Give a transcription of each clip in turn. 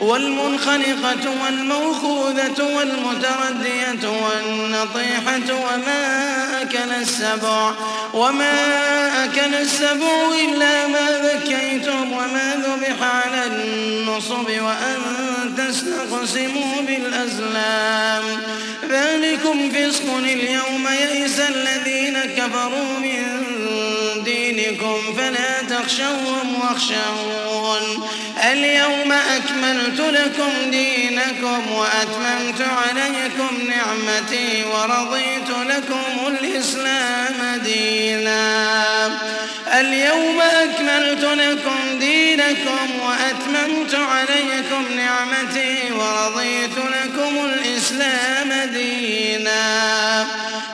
والمنخنقة والموخوذة والمتردية والنطيحة وما أكل السبع وما أكل السبع إلا ما ذكيتم وما ذبح على النصب وأن تستقسموا بالأزلام. ذلكم فسق اليوم يئس الذين كفروا من دينكم فلا تخشوهم واخشون اليوم أكملت لكم دينكم وأتممت عليكم نعمتي ورضيت لكم الإسلام دينا. اليوم أكملت لكم دينكم وأتممت عليكم نعمتي ورضيت لكم الإسلام دينا.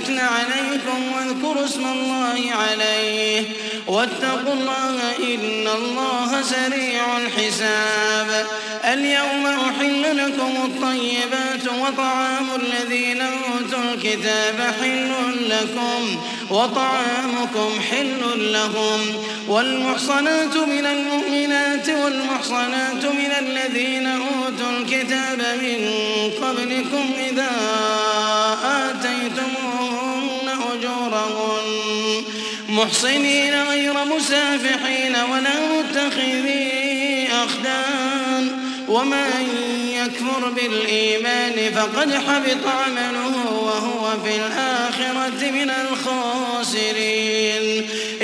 أمسكن عليكم واذكروا اسم الله عليه. واتقوا الله إن الله سريع الحساب. اليوم أحل لكم الطيبات وطعام الذين أوتوا الكتاب حل لكم. وطعامكم حل لهم. والمحصنات من المؤمنات والمحصنات من الذين أوتوا الكتاب من قبلكم إذا آتيتموهن أجورهن. محصنين غير مسافحين ولا متخذي أخدان. ومن يكفر بالإيمان فقد حبط عمله وهو في الآخرة من الخاسرين.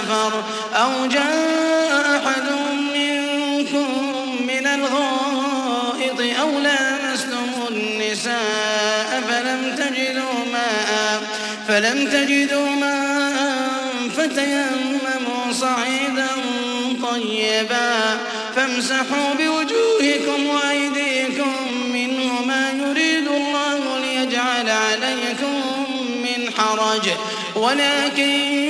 سفر أو جاء أحد منكم من الغائط أو لامستم النساء فلم تجدوا ماء فلم تجدوا ماء فتيمموا صعيدا طيبا. فامسحوا بوجوهكم وأيديكم منه ما يريد الله ليجعل عليكم من حرج. ولكن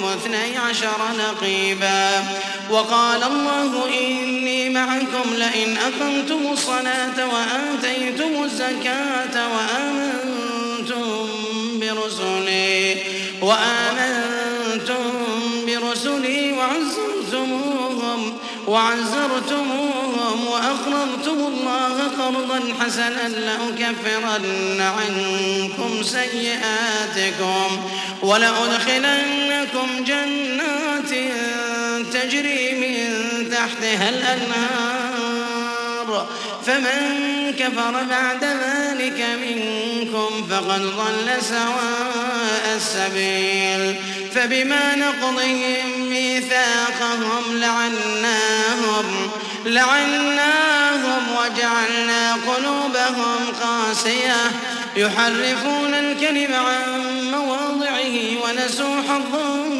منهم اثني عشر نقيبا. وقال الله إني معكم لئن أقمتم الصلاة وآتيتم الزكاة وآمنتم برسلي وآمنتم برسلي وعزرتموهم وعزرتموهم وأقرضتم الله قرضا حسنا لأكفرن عنكم سيئاتكم ولأدخلنكم جنات تجري من تحتها الأنهار فمن كفر بعد ذلك منكم فقد ضل سواء السبيل. فبما نقضهم ميثاقهم لعناهم لعناهم وجعلنا قلوبهم قاسية. يحرفون الكلم عن مواضعه ونسوا حظا مما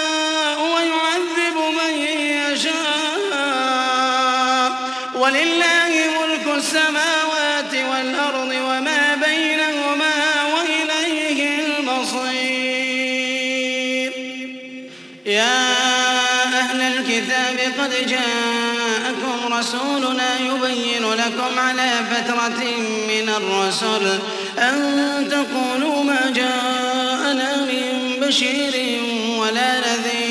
جاءكم رسولنا يبين لكم على فترة من الرسل أن تقولوا ما جاءنا من بشير ولا نذير.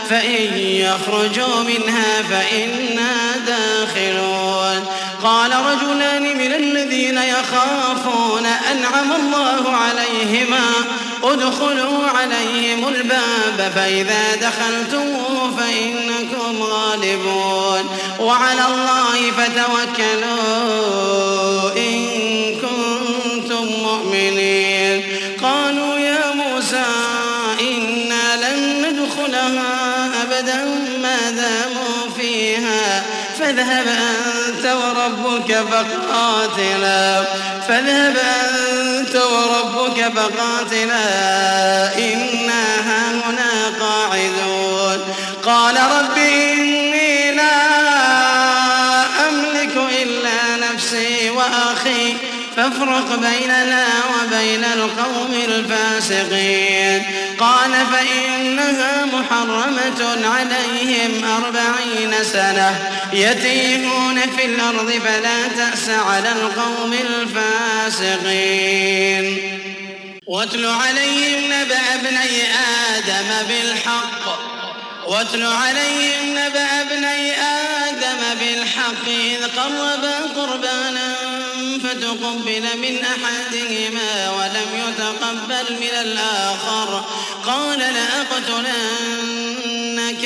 فإن يخرجوا منها فإنا داخلون. قال رجلان من الذين يخافون أنعم الله عليهما. ادخلوا عليهم الباب فإذا دخلتموه فإنكم غالبون. وعلى الله فتوكلوا إن فاذهب أنت وربك فقاتلا. فاذهب أنت وربك فقاتلا. إنا هاهنا قاعدون. قال رب إني لا أملك إلا نفسي وأخي. فافرق بيننا وبين القوم الفاسقين. قال فإنها محرمة عليهم أربعين سنة. يتيهون في الأرض فلا تأس على القوم الفاسقين. واتل عليهم نبأ ابني آدم بالحق. واتل عليهم نبأ ابني آدم بالحق. إذ قربا قربانا فتقبل من أحدهما ولم يتقبل من الآخر. قال لأقتلنك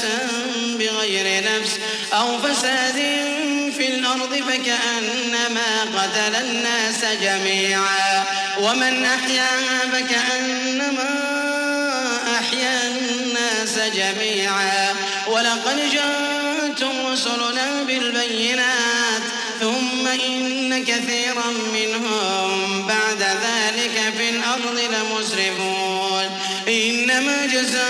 نفسا بغير نفس أو فساد في الأرض فكأنما قتل الناس جميعا. ومن أحياها فكأنما أحيا الناس جميعا. ولقد جاءتم رسلنا بالبينات ثم إن كثيرا منهم بعد ذلك في الأرض لمسرفون. إنما جزاء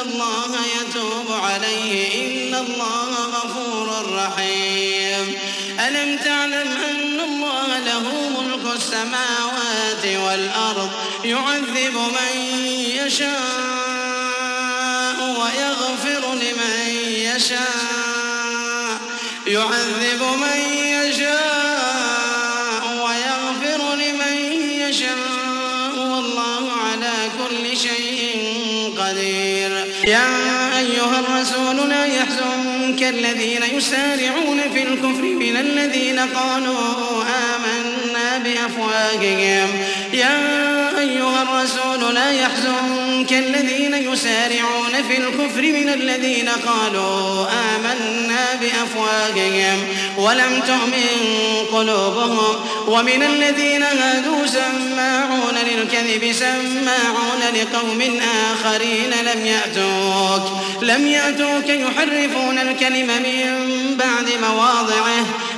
الله يتوب عليه. إن الله غفور رحيم. ألم تعلم أن الله له ملك السماوات والأرض يعذب من يشاء ويغفر لمن يشاء. يعذب من الذين يسارعون في الكفر من الذين قالوا آمنا بأفواههم. يا أيها الرسول لا يحزنك الذين يسارعون في الكفر من الذين قالوا آمنا بأفواههم ولم تؤمن قلوبهم ومن الذين هادوا سماعون للكذب سماعون لقوم آخرين لم يأتوك لم يأتوك يحرفون الكلم من بعد مواضعه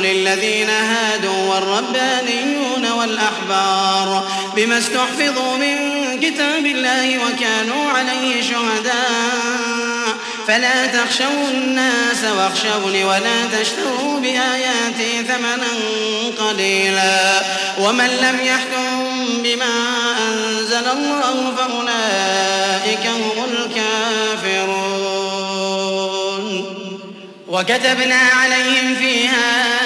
للذين هادوا والربانيون والأحبار بما استحفظوا من كتاب الله وكانوا عليه شهداء. فلا تخشوا الناس واخشوني ولا تشتروا بآياتي ثمنا قليلا. ومن لم يحكم بما أنزل الله فأولئك هم الكافرون. وكتبنا عليهم فيها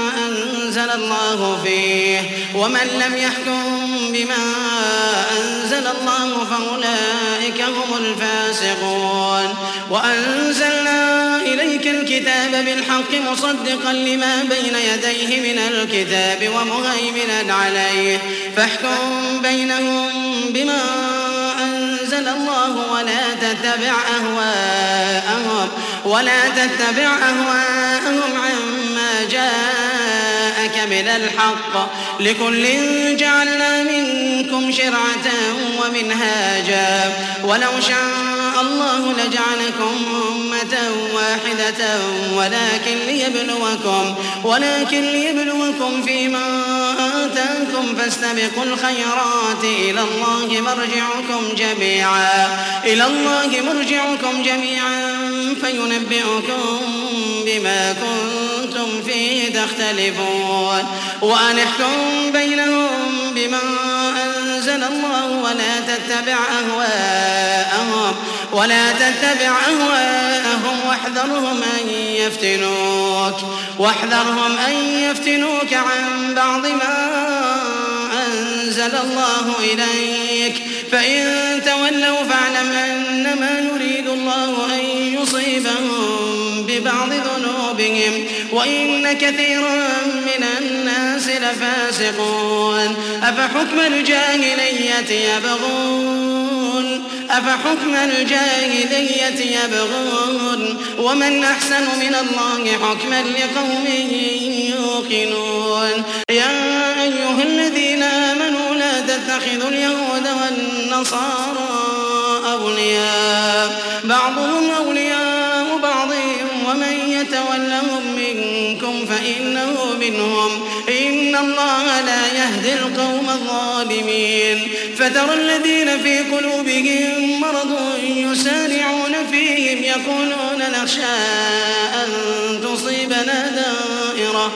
أنزل الله فيه ومن لم يحكم بما أنزل الله فأولئك هم الفاسقون. وأنزلنا إليك الكتاب بالحق مصدقا لما بين يديه من الكتاب ومهيمنا عليه. فاحكم بينهم بما أنزل الله ولا تتبع أهواءهم ولا تتبع أهواءهم عما جاءك من الحق لكل جعلنا منكم شرعة ومنهاجا. ولو شاء الله لجعلكم أمة واحدة ولكن ليبلوكم ولكن ليبلوكم فيما آتاكم فاستبقوا الخيرات. إلى الله مرجعكم جميعا. إلى الله مرجعكم جميعا. فينبئكم بما كنتم فيه تختلفون وأن احكم بينهم بما أنزل الله ولا تتبع أهواءهم. ولا تتبع أهواءهم. واحذرهم أن يفتنوك. واحذرهم أن يفتنوك عن بعض ما أنزل الله إليك. فإن تولوا فاعلم أنما يريد الله أن يصيبهم ببعض ذنوبهم. وإن كثيرا من الناس لفاسقون. أفحكم الجاهلية يبغون؟ أفحكم الجاهلية يبغون؟ ومن أحسن من الله حكما لقوم يوقنون. يا أيها الذين آمنوا لا تتخذوا اليهود والنصارى أولياء. بعضهم أولياء يتولهم منكم فإنه منهم. إن الله لا يهدي القوم الظالمين. فترى الذين في قلوبهم مرض يسارعون فيهم يقولون نخشى أن تصيبنا دائرة.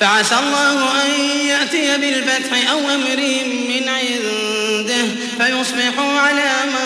فعسى الله أن يأتي بالفتح أو أمر من عنده فيصبحوا على ما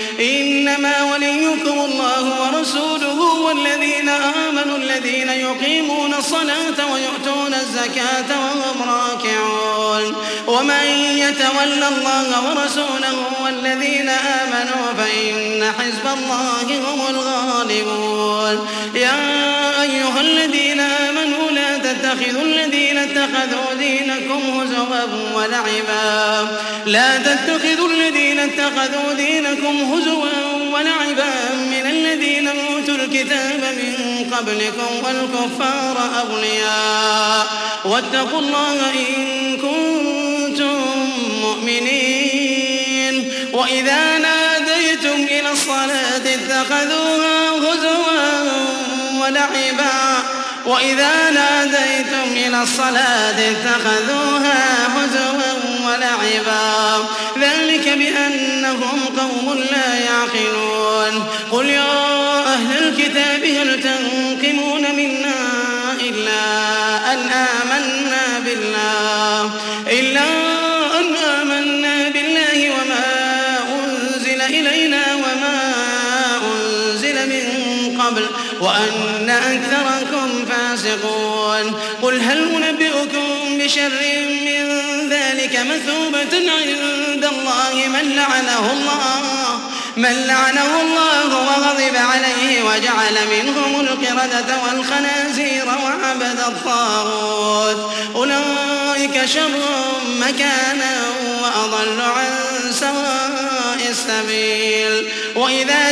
إنما وليكم الله ورسوله والذين آمنوا الذين يقيمون الصلاة ويؤتون الزكاة وهم راكعون. ومن يتول الله ورسوله والذين آمنوا فإن حزب الله هم الغالبون. يا أيها الذين آمنوا تتخذوا الذين اتخذوا دينكم هزوا ولعبا. لا تتخذوا الذين اتخذوا دينكم هزوا ولعبا من الذين أوتوا الكتاب من قبلكم والكفار أولياء واتقوا الله إن كنتم مؤمنين. وإذا ناديتم إلى الصلاة اتخذوها هزوا ولعبا. وإذا ناديتم إلى الصلاة اتخذوها هزوا ولعبا. ذلك بأنهم قوم لا يعقلون. قل يا أهل الكتاب هل تنقمون ذلك مثوبة عند الله. من لعنه الله من لعنه الله وغضب عليه وجعل منهم القردة والخنازير وعبد الطاغوت. أولئك شر مكانا وأضل عن سواء السبيل. وإذا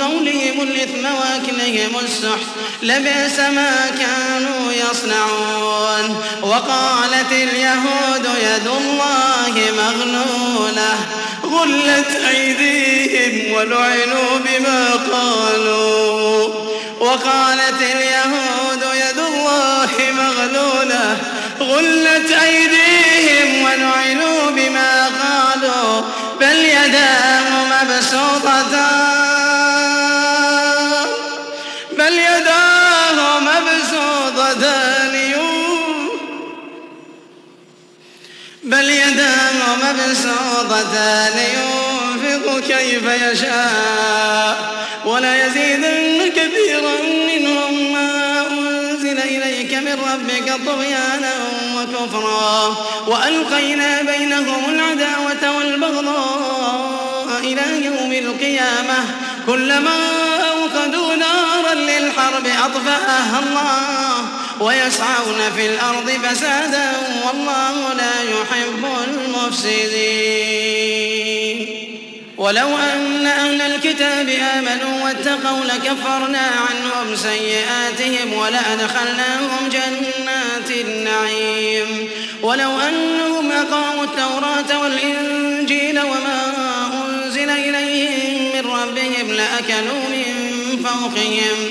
قولهم الإثم وأكلهم السحت لبئس ما كانوا يصنعون. وقالت اليهود يد الله مغلولة غلت أيديهم ولعنوا بما قالوا. وقالت اليهود يد الله مغلولة غلت أيديهم ولعنوا بما قالوا. بل يداه مبسوطتان بل يداه مبسوطتان ينفق كيف يشاء ولا يزيدن كثيرا منهم ما أنزل إليك من ربك طغيانا وكفرا وألقينا بينهم العداوة والبغضاء إلى يوم القيامة كلما أوقدوا نارا للحرب أطفأها الله ويسعون في الأرض فسادا والله لا يحب المفسدين. ولو أن أهل الكتاب آمنوا واتقوا لكفرنا عنهم سيئاتهم ولأدخلناهم جنات النعيم. ولو أنهم أقاموا التوراة والإنجيل وما أنزل إليهم من ربهم لأكلوا من فوقهم.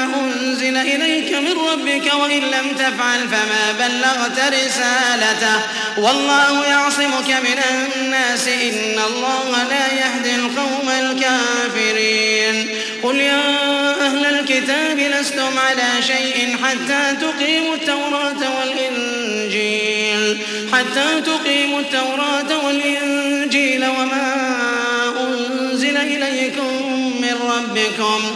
أنزل إليك من ربك وإن لم تفعل فما بلغت رسالته. والله يعصمك من الناس. إن الله لا يهدي القوم الكافرين. قل يا أهل الكتاب لستم على شيء حتى تقيموا التوراة والإنجيل. حتى تقيموا التوراة والإنجيل وما أنزل إليكم من ربكم.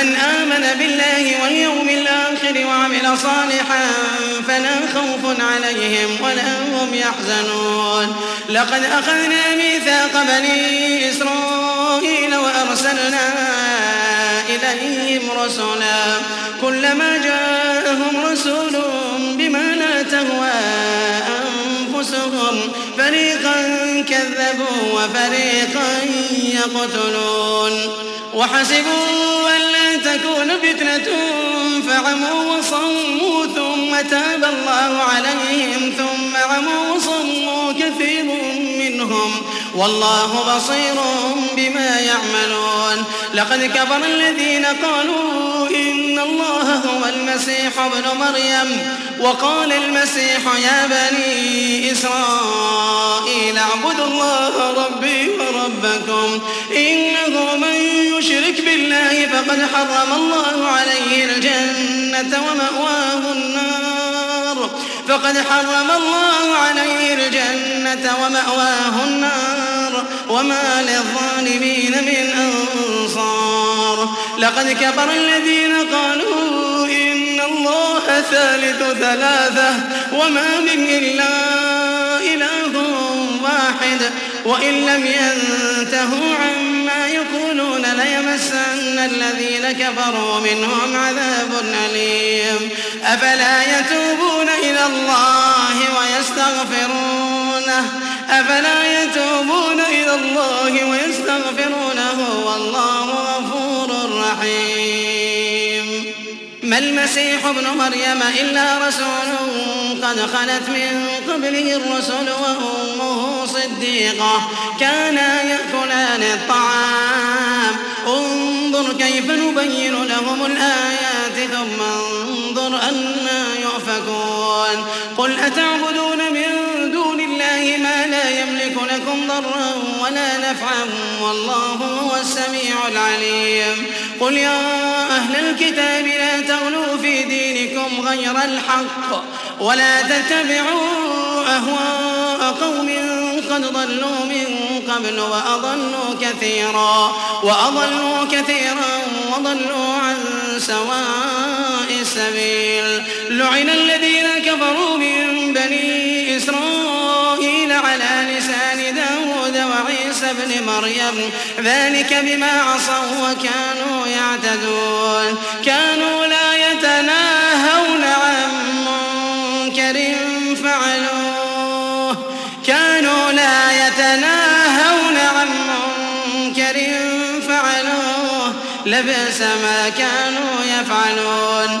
من آمن بالله واليوم الآخر وعمل صالحا فلا خوف عليهم ولا هم يحزنون. لقد أخذنا ميثاق بني إسرائيل وأرسلنا إليهم رسلا. كلما جاءهم رسول بما لا تهوى أنفسهم فريقا كذبوا وفريقا يقتلون. وحسبوا أن لا تكون فتنة فعموا وصموا ثم تاب الله عليهم ثم عموا والله بصير بما يعملون. لقد كفر الذين قالوا إن الله هو المسيح ابن مريم. وقال المسيح يا بني إسرائيل اعبدوا الله ربي وربكم. إنه من يشرك بالله فقد حرم الله عليه الجنة ومأواه النار. فقد حرم الله عليه الجنة ومأواه النار. وما للظالمين من أنصار. لقد كفر الذين قالوا إن الله ثالث ثلاثة وما من إلا إله واحد وإن لم ينتهوا عما يقولون ليمسن الذين كفروا منهم عذاب أليم. أفلا يتوبون إلى الله ويستغفرونه؟ أفلا يتوبون إلى الله ويستغفرونه والله غفور رحيم. ما المسيح ابن مريم إلا رسول قد خلت من قبله الرسل وأمه صديقة. كانا يأكلان الطعام. انظر كيف نبين لهم الآيات ثم انظر أنا يؤفكون. قل أتعبدون ضرا ولا نفعا والله هو السميع العليم. قل يا أهل الكتاب لا تغلوا في دينكم غير الحق ولا تتبعوا أهواء قوم قد ضلوا من قبل وأضلوا كثيرا وأضلوا كثيرا وضلوا عن سواء السبيل. لعن الذين كفروا من بني إسرائيل وعيسى بن مريم. ذلك بما عصوا وكانوا يعتدون. كانوا لا يتناهون عن منكر فعلوه. كانوا لا يتناهون عن منكر فعلوه. لبئس ما كانوا يفعلون.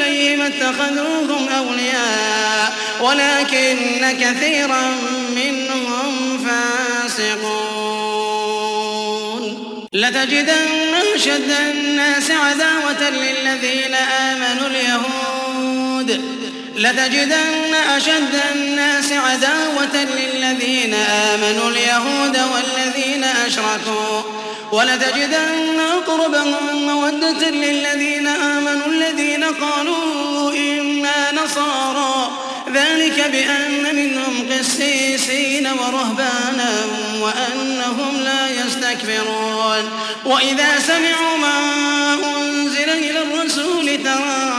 إليهم اتخذوهم أولياء ولكن كثيرا منهم فاسقون. لتجدن أشد الناس عداوة للذين آمنوا اليهود. لتجدن أشد الناس عداوة للذين آمنوا اليهود والذين أشركوا. ولتجدن أقربهم مودة للذين آمنوا الذين قالوا إنا نصارى. ذلك بأن منهم قسيسين ورهبانا وأنهم لا يستكبرون. وإذا سمعوا ما أنزل إلى الرسول ترى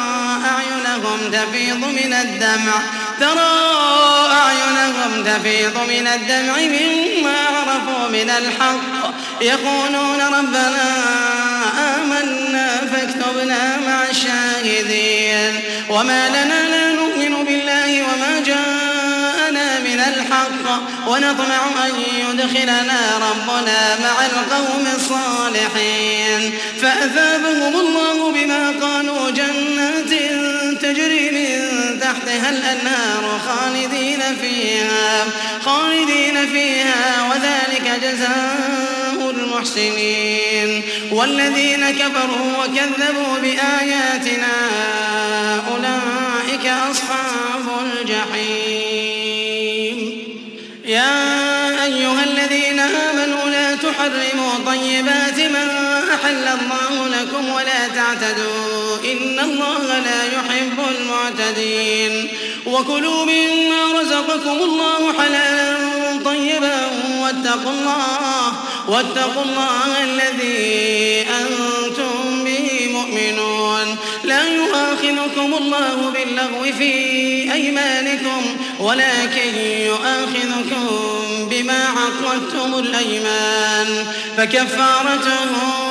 أعينهم تفيض من الدمع ترى أعينهم تفيض من الدمع مما عرفوا من الحق. يقولون ربنا آمنا فاكتبنا مع الشاهدين. وما لنا لا نؤمن بالله وما جاءنا من الحق. ونطمع أن يدخلنا ربنا مع القوم الصالحين. فأثابهم الله بما قالوا جنات تجري من تحتها الأنهار خالدين فيها خالدين فيها وذلك جزاء المحسنين. والذين كفروا وكذبوا بآياتنا أولئك أصحاب الجحيم. يا أيها الذين آمنوا لا تحرموا طيبات ما أحل الله لكم ولا تعتدوا. إن الله لا يحب المعتدين وكلوا مما رزقكم الله حلالا طيبا واتقوا الله واتقوا الله الذي أنتم به مؤمنون لا يؤاخذكم الله باللغو في أيمانكم ولكن يؤاخذكم بما عقدتم الأيمان فكفارته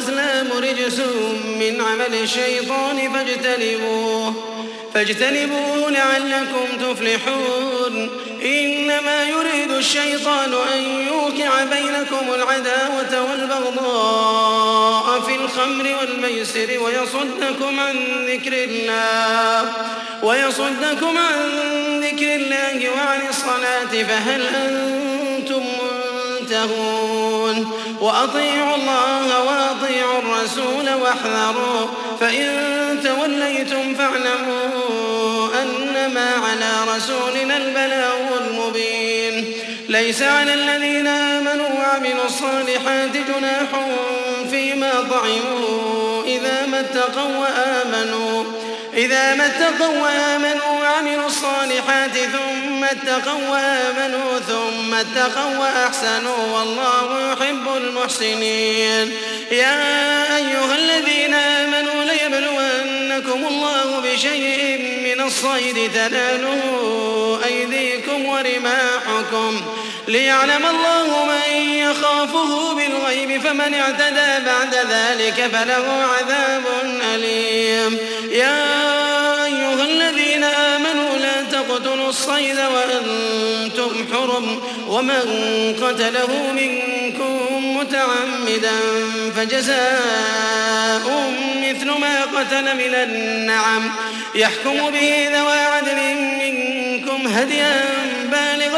والأزلام رجس من عمل الشيطان فاجتنبوه فاجتنبوه لعلكم تفلحون. إنما يريد الشيطان أن يوقع بينكم العداوة والبغضاء في الخمر والميسر ويصدكم عن ذكر الله ويصدكم عن ذكر الله وعن الصلاة فهل أنتم منتهون وأطيعوا الله وأطيعوا الرسول واحذروا. فإن توليتم فاعلموا أنما على رسولنا البلاغ المبين. ليس على الذين آمنوا وعملوا الصالحات جناح فيما طعموا إذا ما اتقوا وآمنوا. إذا ما اتقوا وآمنوا وعملوا الصالحات ثم اتقوا وآمنوا ثم اتقوا وأحسنوا والله يحب المحسنين. يا أيها الذين آمنوا ليبلونكم الله بشيء من الصيد تناله أيديكم ورماحكم ليعلم الله من يخافه بالغيب فمن اعتدى بعد ذلك فله عذاب أليم. يا تقتلوا الصيد وأنتم حرم ومن قتله منكم متعمدا فجزاء مثل ما قتل من النعم يحكم به ذوى عدل منكم هديا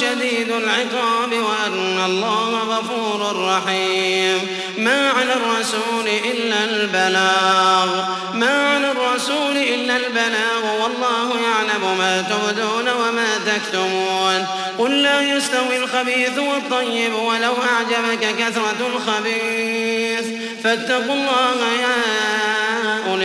شديد العقاب وأن الله غفور رحيم. ما على الرسول إلا البلاغ. ما على الرسول إلا البلاغ. والله يعلم ما تبدون وما تكتمون. قل لا يستوي الخبيث والطيب ولو أعجبك كثرة الخبيث. فاتقوا الله يا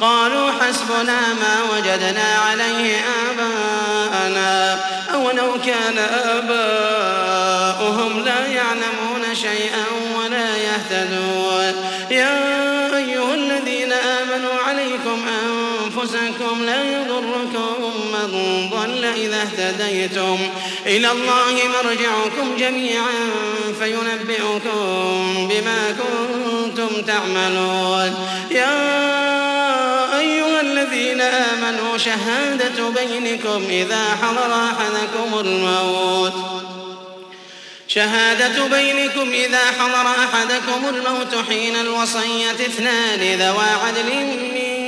قالوا حسبنا ما وجدنا عليه آباءنا. أولو كان آباؤهم لا يعلمون شيئا ولا يهتدون. يا أيها الذين آمنوا عليكم أنفسكم لا يضركم من ضل إذا اهتديتم. إلى الله مرجعكم جميعا فينبئكم بما كنتم تعملون. يا شهادة بينكم إذا حضر أحدكم الموت. شهادة بينكم إذا حضر أحدكم الموت حين الوصية اثنان ذوى عدل منكم.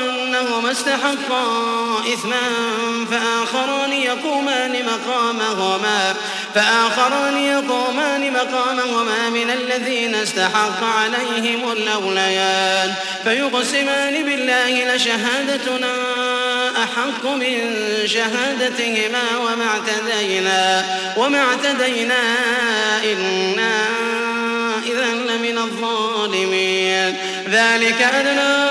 أنهما استحقا إثما فآخران يقومان مقامهما فآخران يقومان مقامهما من الذين استحق عليهم الأوليان فيقسمان بالله لشهادتنا أحق من شهادتهما وما اعتدينا وما اعتدينا إنا إذا لمن الظالمين ذلك أدنى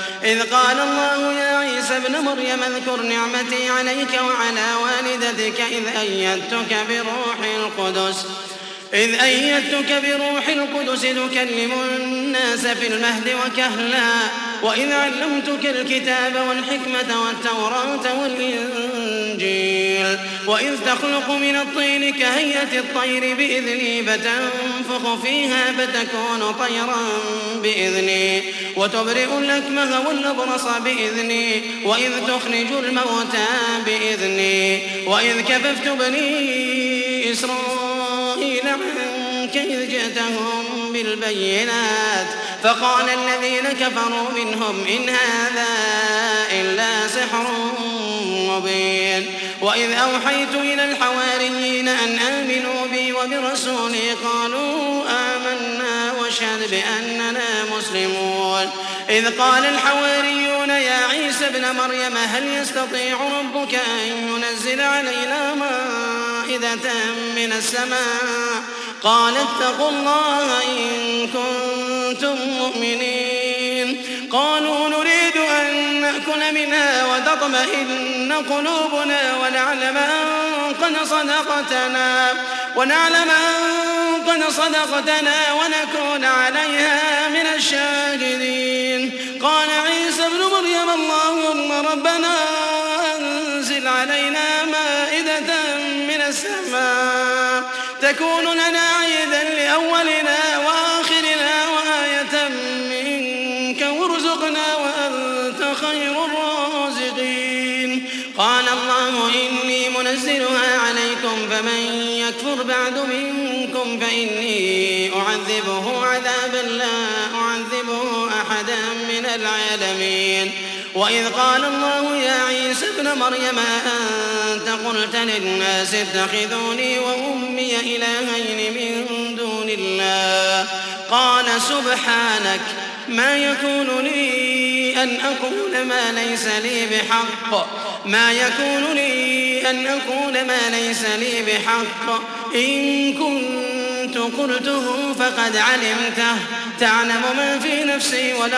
إذ قال الله يا عيسى ابن مريم اذكر نعمتي عليك وعلى والدتك إذ أيدتك بروح القدس. إذ أيدتك بروح القدس تكلم الناس في المهد وكهلا وإذ علمتك الكتاب والحكمة والتوراة والإنجيل وإذ تخلق من الطين كهيئة الطير بإذني فتنفخ فيها فتكون طيرا بإذني وتبرئ الأكمه والأبرص بإذني وإذ تخرج الموتى بإذني وإذ كففت بني إسرائيل عنك إذ جئتهم بالبينات فقال الذين كفروا منهم إن هذا إلا سحر مبين وإذ أوحيت إلى الحواريين أن آمنوا بي وبرسولي قالوا آمنا واشهد بأننا مسلمون إذ قال الحواريون يا عيسى ابن مريم هل يستطيع ربك أن ينزل علينا مائدة من السماء قال اتقوا الله إن كنتم مؤمنين. قالوا نريد أن نأكل منها وتطمئن قلوبنا ونعلم أن قد صدقتنا ونعلم أن قد صدقتنا ونكون عليها من الشاهدين. قال عيسى ابن مريم اللهم ربنا أنزل علينا تكون لنا عيدا لأولنا وآخرنا وآية منك وارزقنا وأنت خير الرازقين. قال الله إني منزلها عليكم فمن يكفر بعد منكم فإني أعذبه عذابا لا أعذبه أحدا من العالمين. وإذ قال الله يا عيسى ابن مريم أنت قلت للناس اتخذوني وأمي إلهين من دون الله؟ قال سبحانك ما يكون لي أن أقول ما ليس لي بحق. ما يكون لي أن أقول ما ليس لي بحق. إن كنت قلته فقد علمته. تعلم ما في نفسي ولا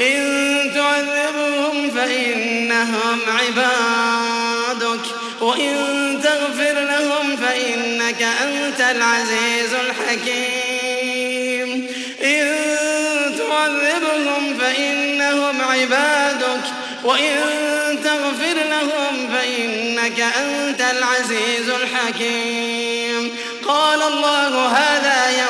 إن تعذبهم فإنهم عبادك وإن تغفر لهم فإنك أنت العزيز الحكيم. إن تعذبهم فإنهم عبادك وإن تغفر لهم فإنك أنت العزيز الحكيم. قال الله هذا يوم